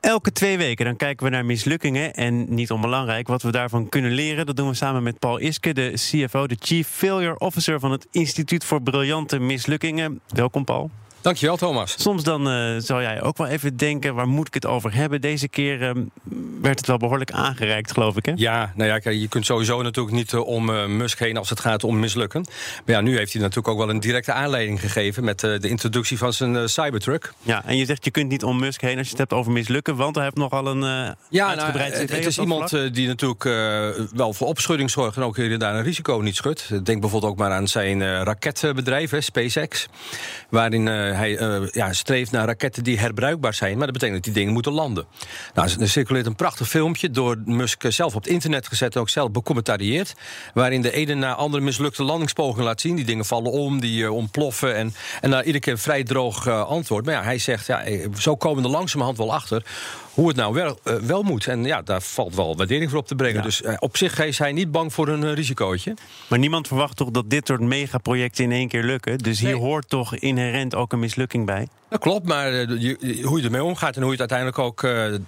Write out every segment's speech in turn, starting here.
Elke twee weken dan kijken we naar mislukkingen. En niet onbelangrijk, wat we daarvan kunnen leren. Dat doen we samen met Paul Iske, de CFO, de Chief Failure Officer van het Instituut voor Briljante Mislukkingen. Welkom, Paul. Dankjewel, Thomas. Soms dan eh zou jij ook wel even denken, waar moet ik het over hebben? Deze keer eh, werd het wel behoorlijk aangereikt, geloof ik, hè? Ja, nou ja, je kunt sowieso natuurlijk niet eh, om eh, Musk heen als het gaat om mislukken. Maar ja, nu heeft hij natuurlijk ook wel een directe aanleiding gegeven met eh, de introductie van zijn Cybertruck. Ja, en je zegt je kunt niet om Musk heen als je het hebt over mislukken, want hij heeft nogal een Ja, nou, uitgebreid het, is iemand vlak. die natuurlijk wel voor opschudding zorgt en ook hier en daar een risico niet schudt. Denk bijvoorbeeld ook maar aan zijn raketbedrijf, hè, SpaceX. Waarin hij ja, streeft naar raketten die herbruikbaar zijn. Maar dat betekent dat die dingen moeten landen. Nou, er circuleert een prachtig filmpje door Musk zelf op het internet gezet en ook zelf becommentarieerd. Waarin de ene na andere mislukte landingspogingen laat zien. Die dingen vallen om, die eh, ontploffen. En, en na iedere keer een vrij droog eh, antwoord. Maar ja, hij zegt, ja, eh, zo komen we er langzamerhand wel achter hoe het nou wel, eh, wel moet. En ja, daar valt wel waardering voor op te brengen. Ja. Dus eh, op zich is hij niet bang voor een eh, risicootje. Maar niemand verwacht toch dat dit soort megaprojecten in één keer lukken? Dus hier Nee. hoort toch inherent ook een mislukking bij? Dat klopt, maar je- hoe je ermee omgaat en hoe je het uiteindelijk ook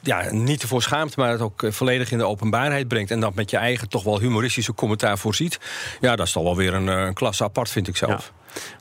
ja, niet ervoor schaamt, maar het ook volledig in de openbaarheid brengt. En dat met je eigen toch wel humoristische commentaar voorziet. Ja, dat is toch wel weer een, een klasse apart, vind ik zelf.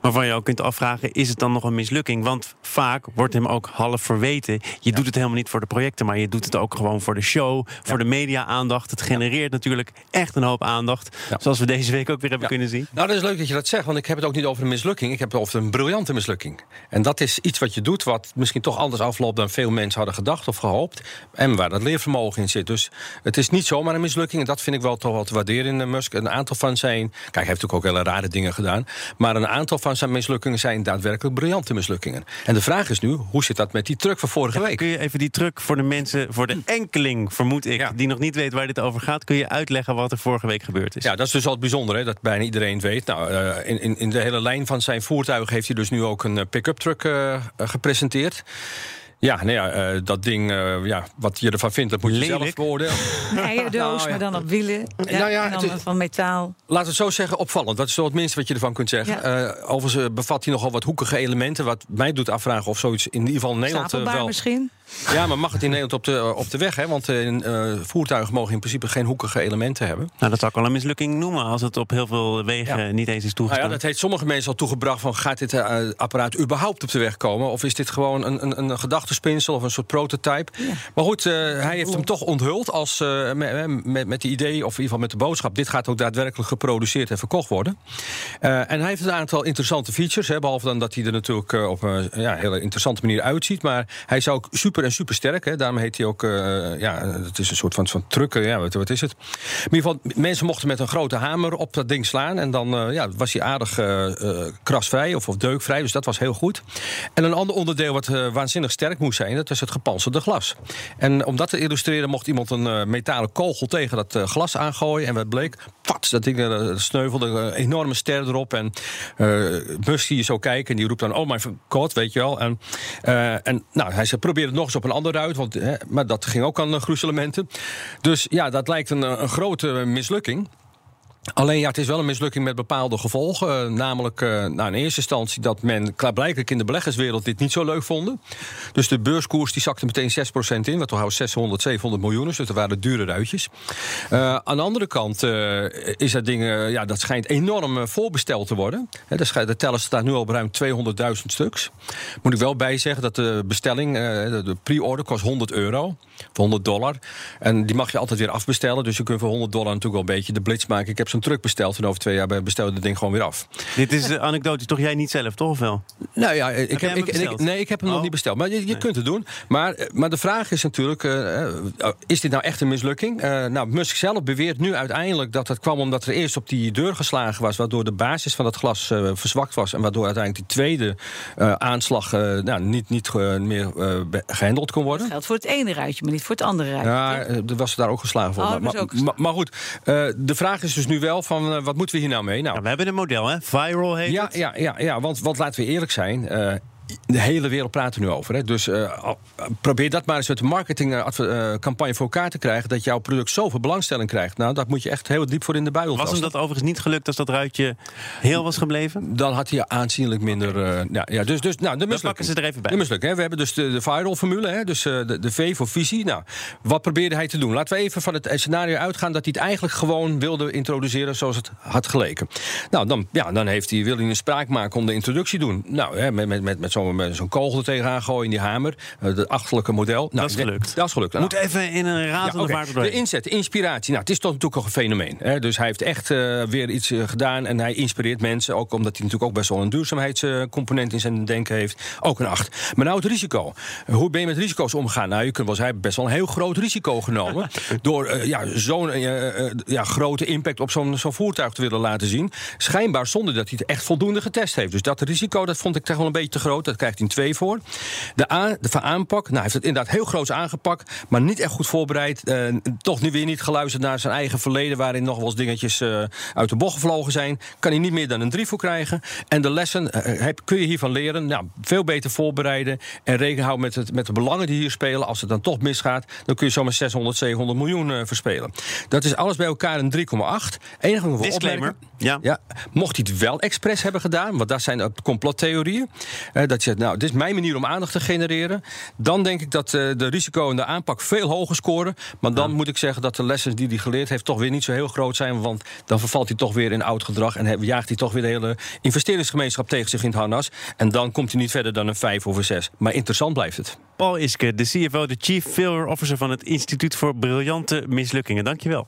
Waarvan je ook kunt afvragen, is het dan nog een mislukking? Want vaak wordt hem ook half verweten. Je doet het helemaal niet voor de projecten, maar je doet het ook gewoon voor de show, voor de media-aandacht. Het genereert natuurlijk echt een hoop aandacht. Zoals we deze week ook weer hebben kunnen zien. Nou, dat is leuk dat je dat zegt, want ik heb het ook niet over een mislukking. Ik heb het over een briljante mislukking. En dat is iets wat je doet wat misschien toch anders afloopt dan veel mensen hadden gedacht of gehoopt. En waar dat leervermogen in zit. Dus het is niet zomaar een mislukking. En dat vind ik wel toch wel te waarderen in eh, Musk. Een aantal van zijn. Kijk, hij heeft natuurlijk ook hele rare dingen gedaan. Maar een aantal van zijn mislukkingen zijn daadwerkelijk briljante mislukkingen. En de vraag is nu, hoe zit dat met die truck van vorige week? Kun je even die truc voor de mensen, voor de enkeling, vermoed ik, Ja. die nog niet weet waar dit over gaat, kun je uitleggen wat er vorige week gebeurd is? Ja, dat is dus al het bijzondere, hè, dat bijna iedereen weet. Nou, eh, in, in, in de hele lijn van zijn voertuig heeft hij dus nu ook een eh, pick-up truck eh, gepresenteerd. Ja, nou ja, eh, dat ding, eh, ja, wat je ervan vindt, dat moet je zelf Lelijk. Een eierdoos, Nou, ja. maar dan op wielen. Ja, Nou ja, en dan het van metaal. Laat het zo zeggen, opvallend. Dat is zo het minste wat je ervan kunt zeggen. Ja. Eh, overigens bevat hij nogal wat hoekige elementen. Wat mij doet afvragen of zoiets in ieder geval in Nederland wel. misschien. Ja, maar mag het in Nederland op de, op de weg? Hè? Want voertuigen mogen in principe geen hoekige elementen hebben. Nou, dat zou ik wel een mislukking noemen als het op heel veel wegen Ja. niet eens is Nou toegestaan. ja, dat heeft sommige mensen al toegebracht van gaat dit apparaat überhaupt op de weg komen? Of is dit gewoon een, een, een gedachtespinsel of een soort prototype? Maar goed, eh, hij heeft hem toch onthuld als, eh, met, met, met de idee, of in ieder geval met de boodschap... dit gaat ook daadwerkelijk geproduceerd en verkocht worden. Eh, en hij heeft een aantal interessante features. Hè, behalve dan dat hij er natuurlijk op een ja, hele interessante manier uitziet. Maar hij is ook super en super sterk. Hè. Daarom heet hij ook, ja, het is een soort van, van trucken. Ja, wat, wat is het? In ieder geval, mensen mochten met een grote hamer op dat ding slaan. En dan ja, was hij aardig krasvrij of, of deukvrij. Dus dat was heel goed. En een ander onderdeel wat waanzinnig sterk zijn... dat was het gepantserde glas. En om dat te illustreren mocht iemand een eh, metalen kogel tegen dat eh, glas aangooien. En wat bleek? Pats, dat ding eh, sneuvelde. Een enorme ster erop. En Musk die zo kijken en die roept dan... oh my god, weet je wel. En, en nou, hij zei, probeer het nog eens op een andere ruit. Want, maar dat ging ook aan uh, gruzelementen. Dus ja, dat lijkt een, een grote mislukking. Alleen ja, het is wel een mislukking met bepaalde gevolgen. Uh, namelijk uh, nou, in eerste instantie dat men klaarblijkelijk in de beleggerswereld dit niet zo leuk vonden. Dus de beurskoers die zakte meteen 6% in, wat houdt 600, 700 miljoen is. Dus dat waren dure ruitjes. Uh, aan de andere kant is dat ding, ja, dat schijnt enorm voorbesteld te worden. He, de, de teller staat nu al op ruim 200.000 stuks. Moet ik wel bijzeggen dat de bestelling, de pre-order kost 100 euro. Of 100 dollar. En die mag je altijd weer afbestellen. Dus je kunt voor 100 dollar natuurlijk wel een beetje de blitz maken. Ik heb zo'n truck bestelt... en over twee jaar bestel je het ding gewoon weer af. Dit is de anekdote, toch jij niet zelf, toch of wel? Nou ja, ik heb, hem ik, ik- besteld? nee, ik heb hem nog Oh. niet besteld. Maar je, je Nee. kunt het doen. Maar, eh, maar de vraag is natuurlijk: eh, eh, is dit nou echt een mislukking? Eh, nou, Musk zelf beweert nu uiteindelijk dat het kwam omdat er eerst op die deur geslagen was, waardoor de basis van dat glas eh, verzwakt was. En waardoor uiteindelijk die tweede eh, aanslag eh, nou, niet, niet meer eh, gehandeld kon worden. Dat geldt voor het ene ruitje, maar niet voor het andere ruitje. Ja, er was daar ook geslagen voor. Oh, maar, was ook geslagen. maar, maar goed, eh, de vraag is dus nu wel van eh, wat moeten we hier nou mee? Nou, Nou, we hebben een model, hè? Viral heet ja, het. ja, ja, ja want, want laten we eerlijk zijn. De hele wereld praat er nu over. Hè. Dus eh, probeer dat maar eens met de marketingcampagne voor elkaar te krijgen. Dat jouw product zoveel belangstelling krijgt. Nou, dat moet je echt heel diep voor in de buidel Was hem dat overigens niet gelukt als dat ruitje heel was gebleven? Dan had hij aanzienlijk minder. eh, ja, ja, dus, dus, nou, de mislukking. pakken ze er even bij. De mislukking, hè. We hebben dus de, de viral formule, hè. dus eh, de, de V voor visie. Nou, wat probeerde hij te doen? Laten we even van het scenario uitgaan dat hij het eigenlijk gewoon wilde introduceren zoals het had geleken. Nou, dan, ja, dan heeft hij, wil hij een spraak maken om de introductie te doen. Nou, hè, met, met, met, met met zo'n kogel er tegenaan gooien, die hamer, eh, het achterlijke model. Nou, Dat is gelukt. Dat is gelukt. Nou, Moet even in een razende ja, De inzet, de inspiratie. Nou, het is toch natuurlijk ook een fenomeen. Hè? Dus hij heeft echt eh, weer iets eh, gedaan en hij inspireert mensen. Ook omdat hij natuurlijk ook best wel een duurzaamheidscomponent in zijn denken heeft. Ook een acht. Maar nou het risico. Hoe ben je met risico's omgegaan? Nou, je kunt wel zeggen, best wel een heel groot risico genomen. door ja, zo'n ja, grote impact op zo'n zo'n voertuig te willen laten zien. Schijnbaar zonder dat hij het echt voldoende getest heeft. Dus dat risico, dat vond ik toch wel een beetje te groot. Dat krijgt hij een twee voor. De, a, de van aanpak, nou, hij heeft het inderdaad heel groot aangepakt, maar niet echt goed voorbereid. Eh, toch nu weer niet geluisterd naar zijn eigen verleden, waarin nog wel eens dingetjes eh, uit de bocht gevlogen zijn. Kan hij niet meer dan een drie voor krijgen. En de lessen eh, heb, kun je hiervan leren. Nou, veel beter voorbereiden en rekening houden met, het, met de belangen die hier spelen. Als het dan toch misgaat, dan kun je zomaar 600, 700 miljoen eh, verspelen. Dat is alles bij elkaar een 3,8. Enige wat Disclaimer. opmerken- Ja. ja, mocht hij het wel expres hebben gedaan, want dat zijn de complottheorieën. eh, dat je zegt, nou, dit is mijn manier om aandacht te genereren. Dan denk ik dat eh, de risico en de aanpak veel hoger scoren. Maar dan moet ik zeggen dat de lessen die hij geleerd heeft toch weer niet zo heel groot zijn. Want dan vervalt hij toch weer in oud gedrag. En jaagt hij toch weer de hele investeringsgemeenschap tegen zich in het harnas. En dan komt hij niet verder dan een 5 of een 6. Maar interessant blijft het. Paul Iske, de CFO, de Chief Failure Officer van het Instituut voor Briljante Mislukkingen. Dankjewel.